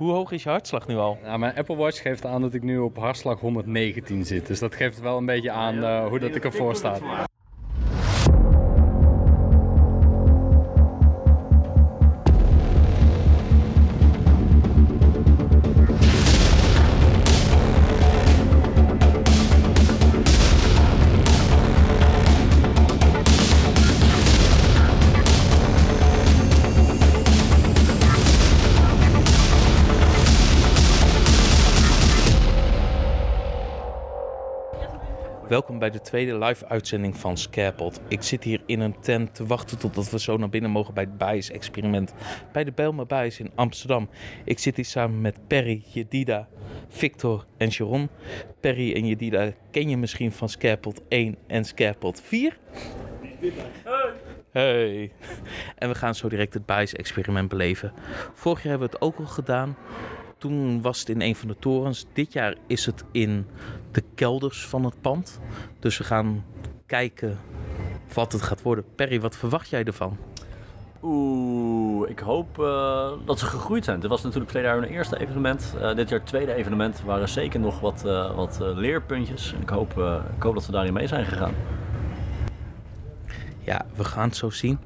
Hoe hoog is je hartslag nu al? Nou, mijn Apple Watch geeft aan dat ik nu op hartslag 119 zit. Dus dat geeft wel een beetje aan eh, hoe dat ik ervoor sta. Welkom bij de tweede live uitzending van Scarepot. Ik zit hier in een tent te wachten totdat we zo naar binnen mogen bij het Bias experiment bij de Belma Bias in Amsterdam. Ik zit hier samen met Perry, Jedida, Victor en Sharon. Perry en Jedida ken je misschien van Scarepot 1 en Scarepot 4. Hey. En we gaan zo direct het Bias experiment beleven. Vorig jaar hebben we het ook al gedaan. Toen was het in een van de torens. Dit jaar is het in de kelders van het pand. Dus we gaan kijken wat het gaat worden. Perry, wat verwacht jij ervan? Oeh, ik hoop eh, dat ze gegroeid zijn. Dit was natuurlijk twee jaar hun eerste evenement. Eh, dit jaar het tweede evenement. Er waren zeker nog wat, eh, wat leerpuntjes. En ik hoop, ik hoop dat ze daarin mee zijn gegaan. Ja, we gaan het zo zien.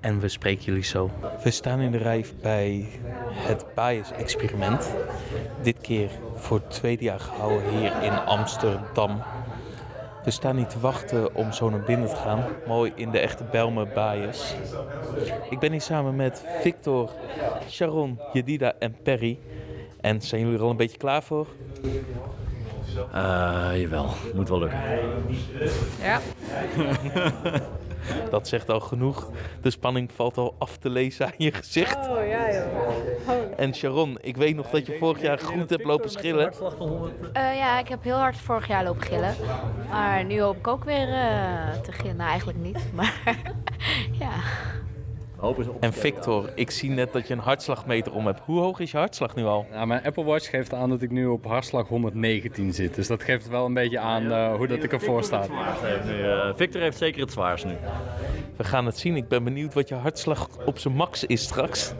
En we spreken jullie zo. We staan in de rij bij het Bias experiment. Dit keer voor het tweede jaar gehouden hier in Amsterdam. We staan niet te wachten om zo naar binnen te gaan. Mooi in de echte Belme Bias. Ik ben hier samen met Victor, Sharon, Jedida en Perry. En zijn jullie er al een beetje klaar voor? Eh, jawel, moet wel lukken. Ja. Dat zegt al genoeg. De spanning valt al af te lezen aan je gezicht. Oh ja joh. En Sharon, ik weet nog dat je vorig jaar goed hebt lopen schillen. Eh, ja, ik heb heel hard vorig jaar lopen gillen. Maar nu hoop ik ook weer eh, te gillen. Nou, eigenlijk niet. Maar ja. En Victor, ik zie net dat je een hartslagmeter om hebt. Hoe hoog is je hartslag nu al? Nou, mijn Apple Watch geeft aan dat ik nu op hartslag 119 zit. Dus dat geeft wel een beetje aan eh, hoe dat ik ervoor sta. Eh, Victor heeft zeker het zwaarst nu. We gaan het zien. Ik ben benieuwd wat je hartslag op zijn max is straks.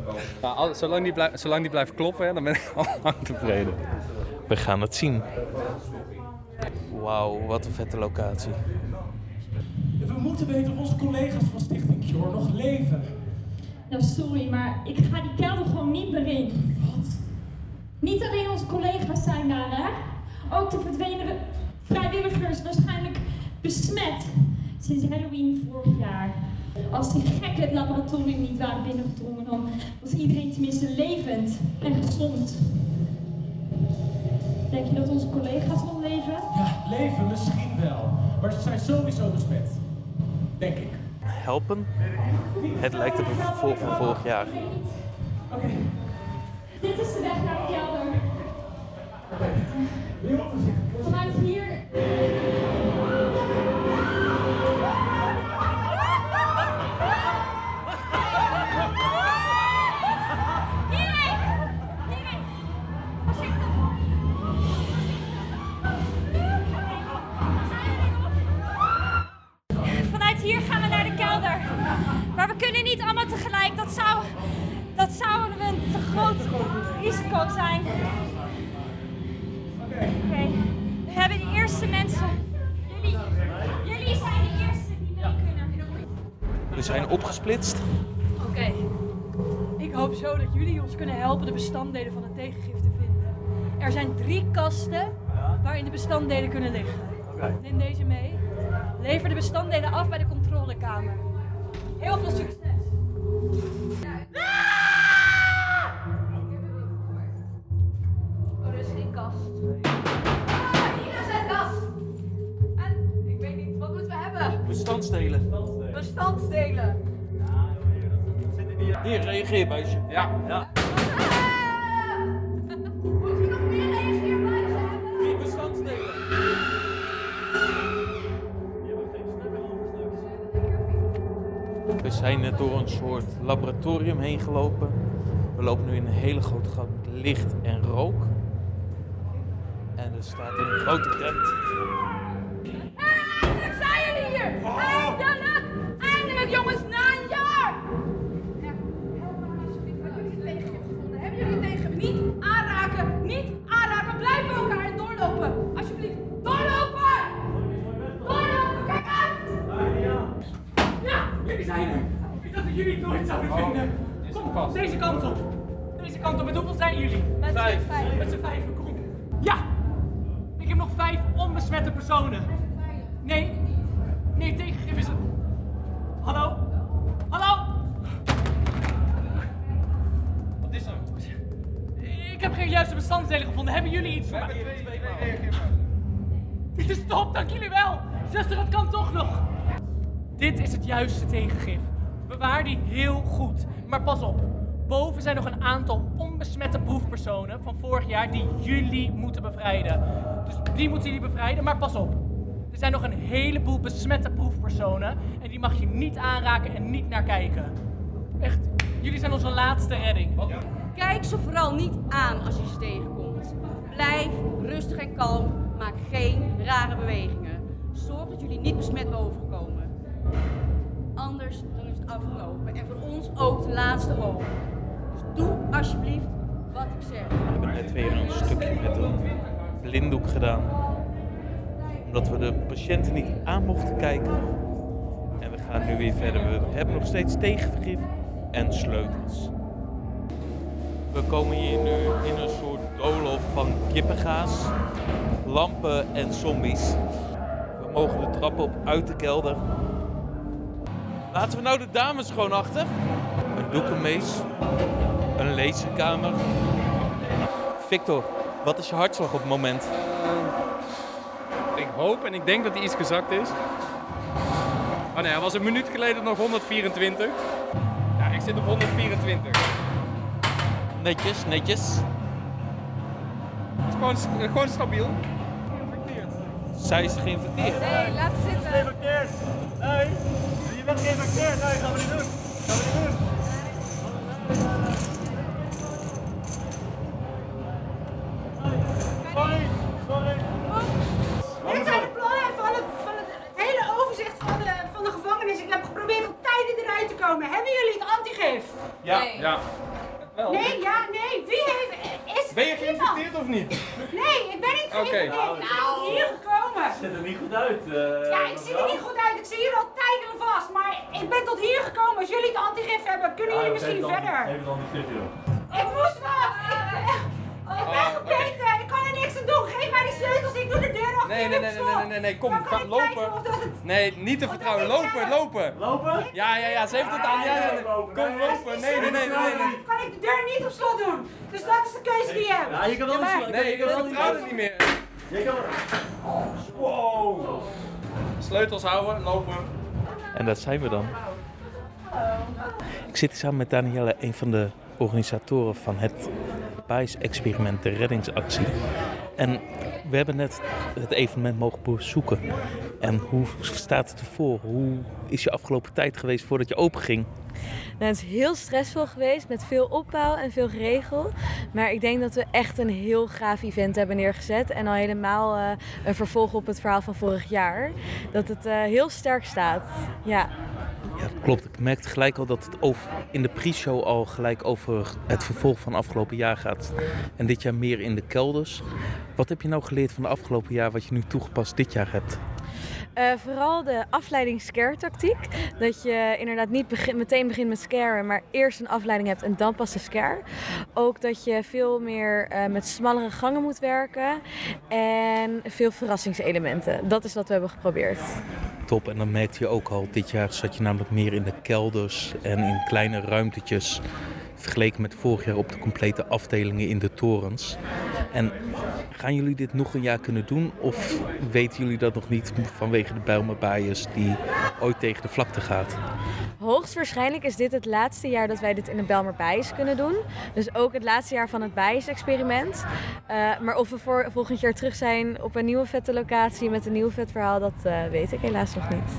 Nou, al- zolang, die blijft, zolang die blijft kloppen, hè, dan ben ik al lang tevreden. We gaan het zien. Wauw, wat een vette locatie. We moeten weten of onze collega's van Stichting Cure nog leven. Ja, sorry, maar ik ga die kelder gewoon niet meer in. Wat? Niet alleen onze collega's zijn daar, hè? Ook de verdwenen vrijwilligers waarschijnlijk besmet sinds Halloween vorig jaar. Als die gekken het laboratorium niet waren binnengedrongen, dan was iedereen tenminste levend en gezond. Denk je dat onze collega's nog leven? Ja, leven misschien wel. Maar ze zijn sowieso besmet. Denk ik. Helpen? Het lijkt op een vervolg van vorig jaar. Oké. Dit is de weg naar de kelder. Vanuit hier. Vanuit hier gaan we naar de kelder. Maar we kunnen niet allemaal tegelijk. Dat zou, dat zou een te groot risico zijn. Oké. We hebben de eerste mensen. Jullie, jullie zijn de eerste die mee kunnen. We zijn opgesplitst. Oké. Ik hoop zo dat jullie ons kunnen helpen de bestanddelen van het tegengif te vinden. Er zijn drie kasten waarin de bestanddelen kunnen liggen. Neem deze mee. Lever de bestanddelen af bij de controlekamer. Heel veel succes. Oh, er is geen kast. Ah, hier is een kast. En ik weet niet, wat moeten we hebben? Bestandsdelen. Bestandsdelen. Hier, reageerbuisje. Ja, ja. Door een soort laboratorium heen gelopen. We lopen nu in een hele grote gang met licht en rook. En er staat een grote tent. Kom, deze kant op. Deze kant op. Met hoeveel zijn jullie? Met vijf. Met z'n vijf, kom. Ja! Ik heb nog vijf onbesmette personen. Nee. Nee, tegengif is het. Hallo? Hallo? Wat is er? Ik heb geen juiste bestanddelen gevonden. Hebben jullie iets voor mij? Dit is top, dank jullie wel. Zuster, dat kan toch nog. Dit is het juiste tegengif. Bewaar die heel goed. Maar pas op. Boven zijn nog een aantal onbesmette proefpersonen van vorig jaar die jullie moeten bevrijden. Dus die moeten jullie bevrijden, maar pas op. Er zijn nog een heleboel besmette proefpersonen en die mag je niet aanraken en niet naar kijken. Echt, jullie zijn onze laatste redding. Kijk ze vooral niet aan als je ze tegenkomt. Blijf rustig en kalm. Maak geen rare bewegingen. Zorg dat jullie niet besmet bovenkomen. Dan is het afgelopen. En voor ons ook de laatste hoop. Dus doe alsjeblieft wat ik zeg. We hebben net weer een stukje met een blinddoek gedaan. Omdat we de patiënten niet aan mochten kijken. En we gaan nu weer verder. We hebben nog steeds tegenvergif en sleutels. We komen hier nu in een soort doolhof van kippengaas, lampen en zombies. We mogen de trap op uit de kelder. Laten we nou de dames gewoon achter. Een doekenmees, een laserkamer. Victor, wat is je hartslag op het moment? Ik hoop en ik denk dat hij iets gezakt is. Oh nee, hij was een minuut geleden nog 124. Ja, ik zit op 124. Netjes, netjes. Het is gewoon, gewoon stabiel. Zij is geïnfecteerd. Nee, laat zitten. Geïnfecteerd. Nee, bent geïnfecteerd. Nee, gaan we niet doen. Gaan we niet doen. Sorry, sorry. Dit zijn de plannen van het, van het, het hele overzicht van de, van de gevangenis. Ik heb geprobeerd op tijden eruit te komen. Hebben jullie het antigif? Ja. ja. Nee, ja, nee. Wie heeft... Ben je geïnfecteerd of niet? Nee, ik ben niet geïnfecteerd. Ik ben tot hier gekomen. Ziet er niet goed uit. eh, Ja, ik zie er niet goed uit. Ik zie hier al tijden vast. Maar ik ben tot hier gekomen. Als jullie het antigif hebben, kunnen jullie misschien verder. Even dan die video. Ik moest wat. Ik, ik ben Oh, gebeten. Ik Nee, nee, nee, nee, nee, nee, nee, kom, ga lopen. Nee, niet te vertrouwen. Lopen, lopen. Lopen? Ja, ja, ja, ze heeft het aan. Ja, ja, ja. Kom, lopen. Nee, nee, nee, nee, nee. kan ik de deur niet op slot doen. Dus dat is de keuze die je hebt. Ja, je kan wel eens- Nee, je ik vertrouw het niet meer. Je kan Wow. Sleutels houden, lopen. En dat zijn we dan. Ik zit hier samen met Danielle, een van de organisatoren van het BICE-experiment, de reddingsactie. En we hebben net het evenement mogen bezoeken. En hoe staat het ervoor? Hoe is je afgelopen tijd geweest voordat je open ging? Nou, het is heel stressvol geweest met veel opbouw en veel geregel. Maar ik denk dat we echt een heel gaaf event hebben neergezet. En al helemaal eh, een vervolg op het verhaal van vorig jaar. Dat het eh, heel sterk staat. Ja. Ja, klopt. Ik merkte gelijk al dat het over, in de pre-show al gelijk over het vervolg van afgelopen jaar gaat. En dit jaar meer in de kelders. Wat heb je nou geleerd van de afgelopen jaar wat je nu toegepast dit jaar hebt? Eh, vooral de afleiding-scare-tactiek. Dat je inderdaad niet meteen begint met scaren, maar eerst een afleiding hebt en dan pas de scare. Ook dat je veel meer eh, met smallere gangen moet werken en veel verrassingselementen. Dat is wat we hebben geprobeerd. En dan merkte je ook al, dit jaar zat je namelijk meer in de kelders en in kleine ruimtetjes. Vergeleken met vorig jaar op de complete afdelingen in de torens. En gaan jullie dit nog een jaar kunnen doen? Of weten jullie dat nog niet vanwege de Bijlmer bias die ooit tegen de vlakte gaat? Hoogstwaarschijnlijk is dit het laatste jaar dat wij dit in de Belmer Bijs kunnen doen. Dus ook het laatste jaar van het Bijs-experiment. Eh, maar of we voor, volgend jaar terug zijn op een nieuwe vette locatie met een nieuw vet verhaal, dat eh, weet ik helaas nog niet.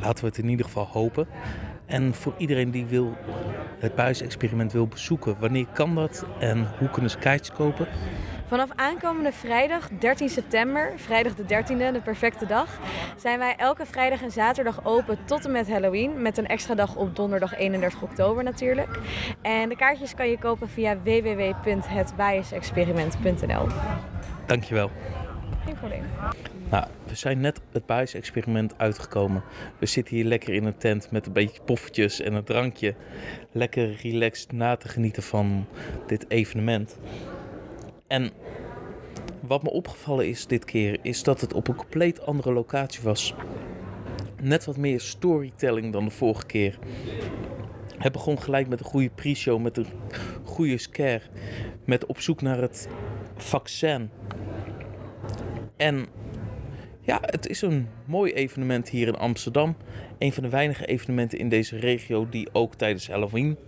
Laten we het in ieder geval hopen. En voor iedereen die wil het buisexperiment wil bezoeken, wanneer kan dat en hoe kunnen ze kaartjes kopen? Vanaf aankomende vrijdag 13 september, vrijdag de 13e, de perfecte dag, zijn wij elke vrijdag en zaterdag open tot en met Halloween. Met een extra dag op donderdag 31 oktober natuurlijk. En de kaartjes kan je kopen via www.hetbiasexperiment.nl. Dankjewel. Geen probleem. Nou, we zijn net het Bias-experiment uitgekomen. We zitten hier lekker in een tent met een beetje poffertjes en een drankje. Lekker relaxed na te genieten van dit evenement. En wat me opgevallen is dit keer, is dat het op een compleet andere locatie was. Net wat meer storytelling dan de vorige keer. Het begon gelijk met een goede pre-show, met een goede scare. Met op zoek naar het vaccin. En ja, het is een mooi evenement hier in Amsterdam. Een van de weinige evenementen in deze regio die ook tijdens Halloween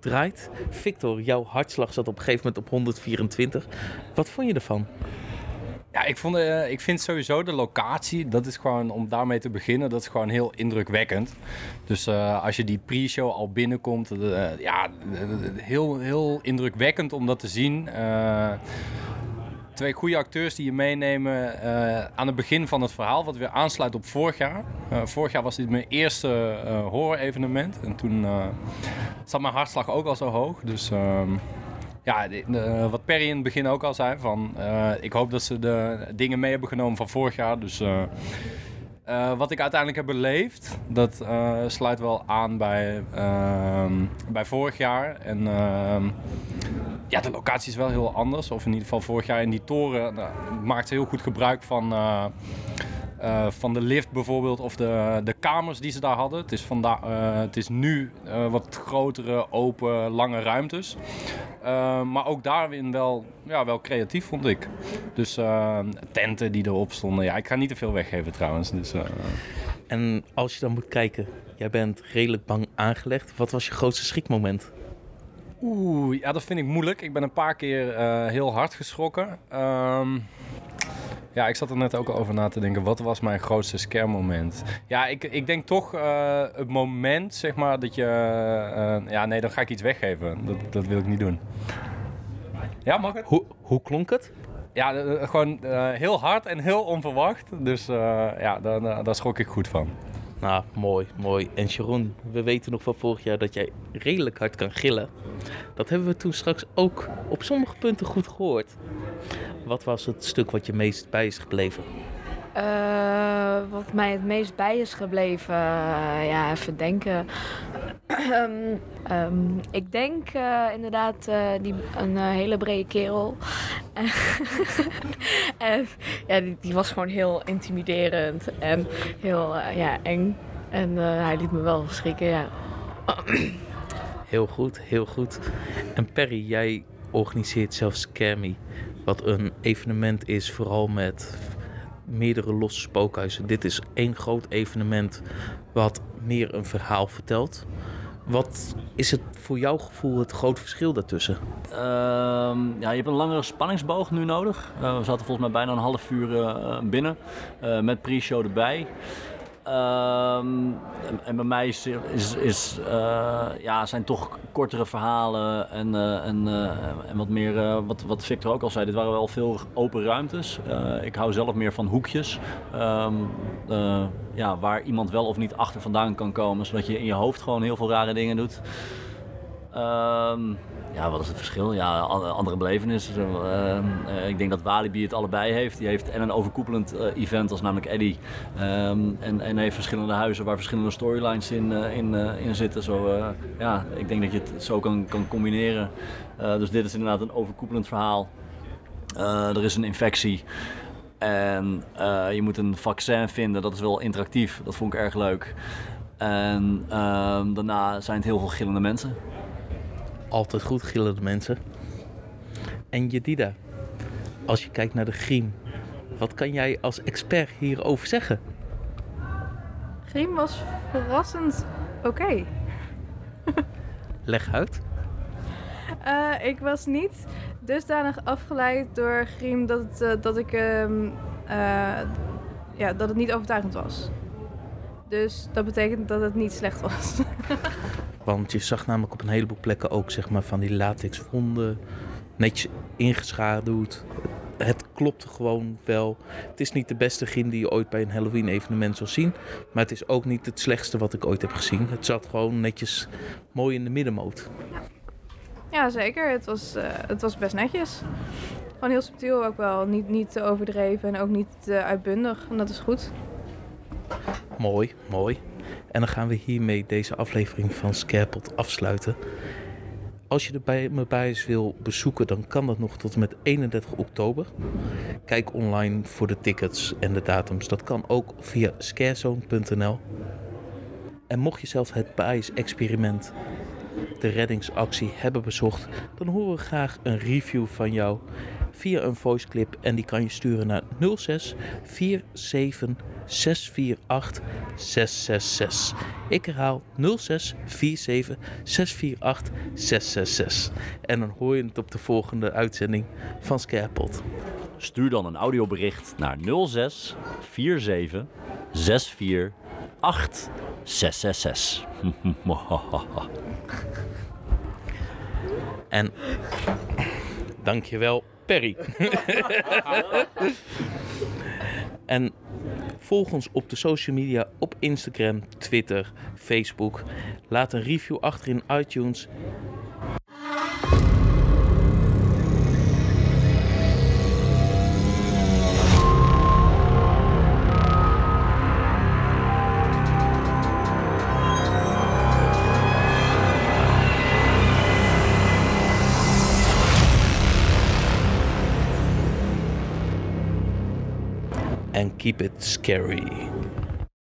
draait. Victor, jouw hartslag zat op een gegeven moment op 124. Wat vond je ervan? Ja, ik, vond, eh, ik vind sowieso de locatie, dat is gewoon, om daarmee te beginnen, dat is gewoon heel indrukwekkend. Dus eh, als je die pre-show al binnenkomt, eh, ja, heel, heel indrukwekkend om dat te zien. Twee goede acteurs die je meenemen eh, aan het begin van het verhaal, wat weer aansluit op vorig jaar. Eh, vorig jaar was dit mijn eerste eh horror-evenement en toen zat mijn hartslag ook al zo hoog. Dus ehm, ja, wat Perry in het begin ook al zei, van, ik hoop dat ze de dingen mee hebben genomen van vorig jaar. Dus wat ik uiteindelijk heb beleefd, dat sluit wel aan bij, ehm, bij vorig jaar. En ehm, ja, de locatie is wel heel anders. Of in ieder geval vorig jaar in die toren nou, maakte heel goed gebruik van, eh, eh, van de lift bijvoorbeeld. Of de, de kamers die ze daar hadden. Het is, vanda- eh, het is nu eh, wat grotere, open, lange ruimtes. Eh, maar ook daarin wel, ja, wel creatief vond ik. Dus eh, tenten die erop stonden. Ja, ik ga niet te veel weggeven trouwens. Dus, eh, En als je dan moet kijken, jij bent redelijk bang aangelegd. Wat was je grootste schrikmoment? Oeh, ja, dat vind ik moeilijk. Ik ben een paar keer eh, heel hard geschrokken. Ehm, ja, ik zat er net ook over na te denken. Wat was mijn grootste scare moment? Ja, ik, ik denk toch eh, het moment, zeg maar, dat je... eh, ja, nee, dan ga ik iets weggeven. Dat, dat wil ik niet doen. Ja, mag het? Hoe, hoe klonk het? Ja, gewoon heel hard en heel onverwacht. Dus ja, daar, daar schrok ik goed van. Nou, mooi, mooi. En Sharon, we weten nog van vorig jaar dat jij redelijk hard kan gillen. Dat hebben we toen straks ook op sommige punten goed gehoord. Wat was het stuk wat je meest bij is gebleven? Eh, wat mij het meest bij is gebleven, eh, ja, even denken. Ehm, ehm, ik denk eh, inderdaad die, een hele brede kerel. en ja, die, was gewoon heel intimiderend en heel eh, ja, eng. En eh, hij liet me wel schrikken, ja. Heel goed, heel goed. En Perry, jij organiseert zelf Scare Me. Wat een evenement is, vooral met meerdere losse spookhuizen. Dit is één groot evenement wat meer een verhaal vertelt. Wat is het voor jouw gevoel het groot verschil daartussen? Ehm, ja, je hebt een langere spanningsboog nu nodig. Eh, we zaten volgens mij bijna een half uur eh, binnen, eh, met pre-show erbij. Ehm, en, bij mij is, is, eh, ja, zijn toch kortere verhalen en, eh, en, eh, en wat meer, wat, wat Victor ook al zei, dit waren wel veel open ruimtes. Ik hou zelf meer van hoekjes, Ehm, eh, ja, waar iemand wel of niet achter vandaan kan komen, zodat je in je hoofd gewoon heel veel rare dingen doet. Ehm, ja, wat is het verschil? Ja, an- andere belevenis. Ehm, eh, ik denk dat Walibi het allebei heeft. Die heeft en een overkoepelend eh, event als namelijk Eddie. Ehm, en, en heeft verschillende huizen waar verschillende storylines in, eh, in, in zitten. Zo, ja, ik denk dat je het zo kan, kan combineren. Dus dit is inderdaad een overkoepelend verhaal. Er is een infectie. En je moet een vaccin vinden. Dat is wel interactief. Dat vond ik erg leuk. En daarna zijn het heel veel gillende mensen. Altijd goed gillende mensen. En Jedida, als je kijkt naar de griem, wat kan jij als expert hierover zeggen? Griem was verrassend oké. Leg uit. Eh, ik was niet dusdanig afgeleid door Griem dat, het, eh, dat, ik, ehm, eh, ja, dat het niet overtuigend was. Dus dat betekent dat het niet slecht was. Want je zag namelijk op een heleboel plekken ook zeg maar, van die latex wonden. Netjes ingeschaduwd. Het klopte gewoon wel. Het is niet de beste gin die je ooit bij een Halloween evenement zal zien. Maar het is ook niet het slechtste wat ik ooit heb gezien. Het zat gewoon netjes mooi in de middenmoot. ja, zeker. Het was, eh, het was best netjes. Gewoon heel subtiel ook wel. Niet, niet te overdreven en ook niet te uitbundig. En dat is goed. Mooi, mooi. En dan gaan we hiermee deze aflevering van Scarepot afsluiten. Als je de bij me bias wil bezoeken, dan kan dat nog tot en met 31 oktober. Kijk online voor de tickets en de datums. Dat kan ook via scarezone.nl. En mocht je zelf het bias experiment, de reddingsactie hebben bezocht, dan horen we graag een review van jou via een voice clip en die kan je sturen naar 06 47 648 666. Ik herhaal 06 47 648 666. En dan hoor je het op de volgende uitzending van Scarepot. Stuur dan een audiobericht naar 06 47 64 8 666. En dankjewel, Perry. en volg ons op de social media op Instagram, Twitter, Facebook. Laat een review achter in iTunes. Keep it scary.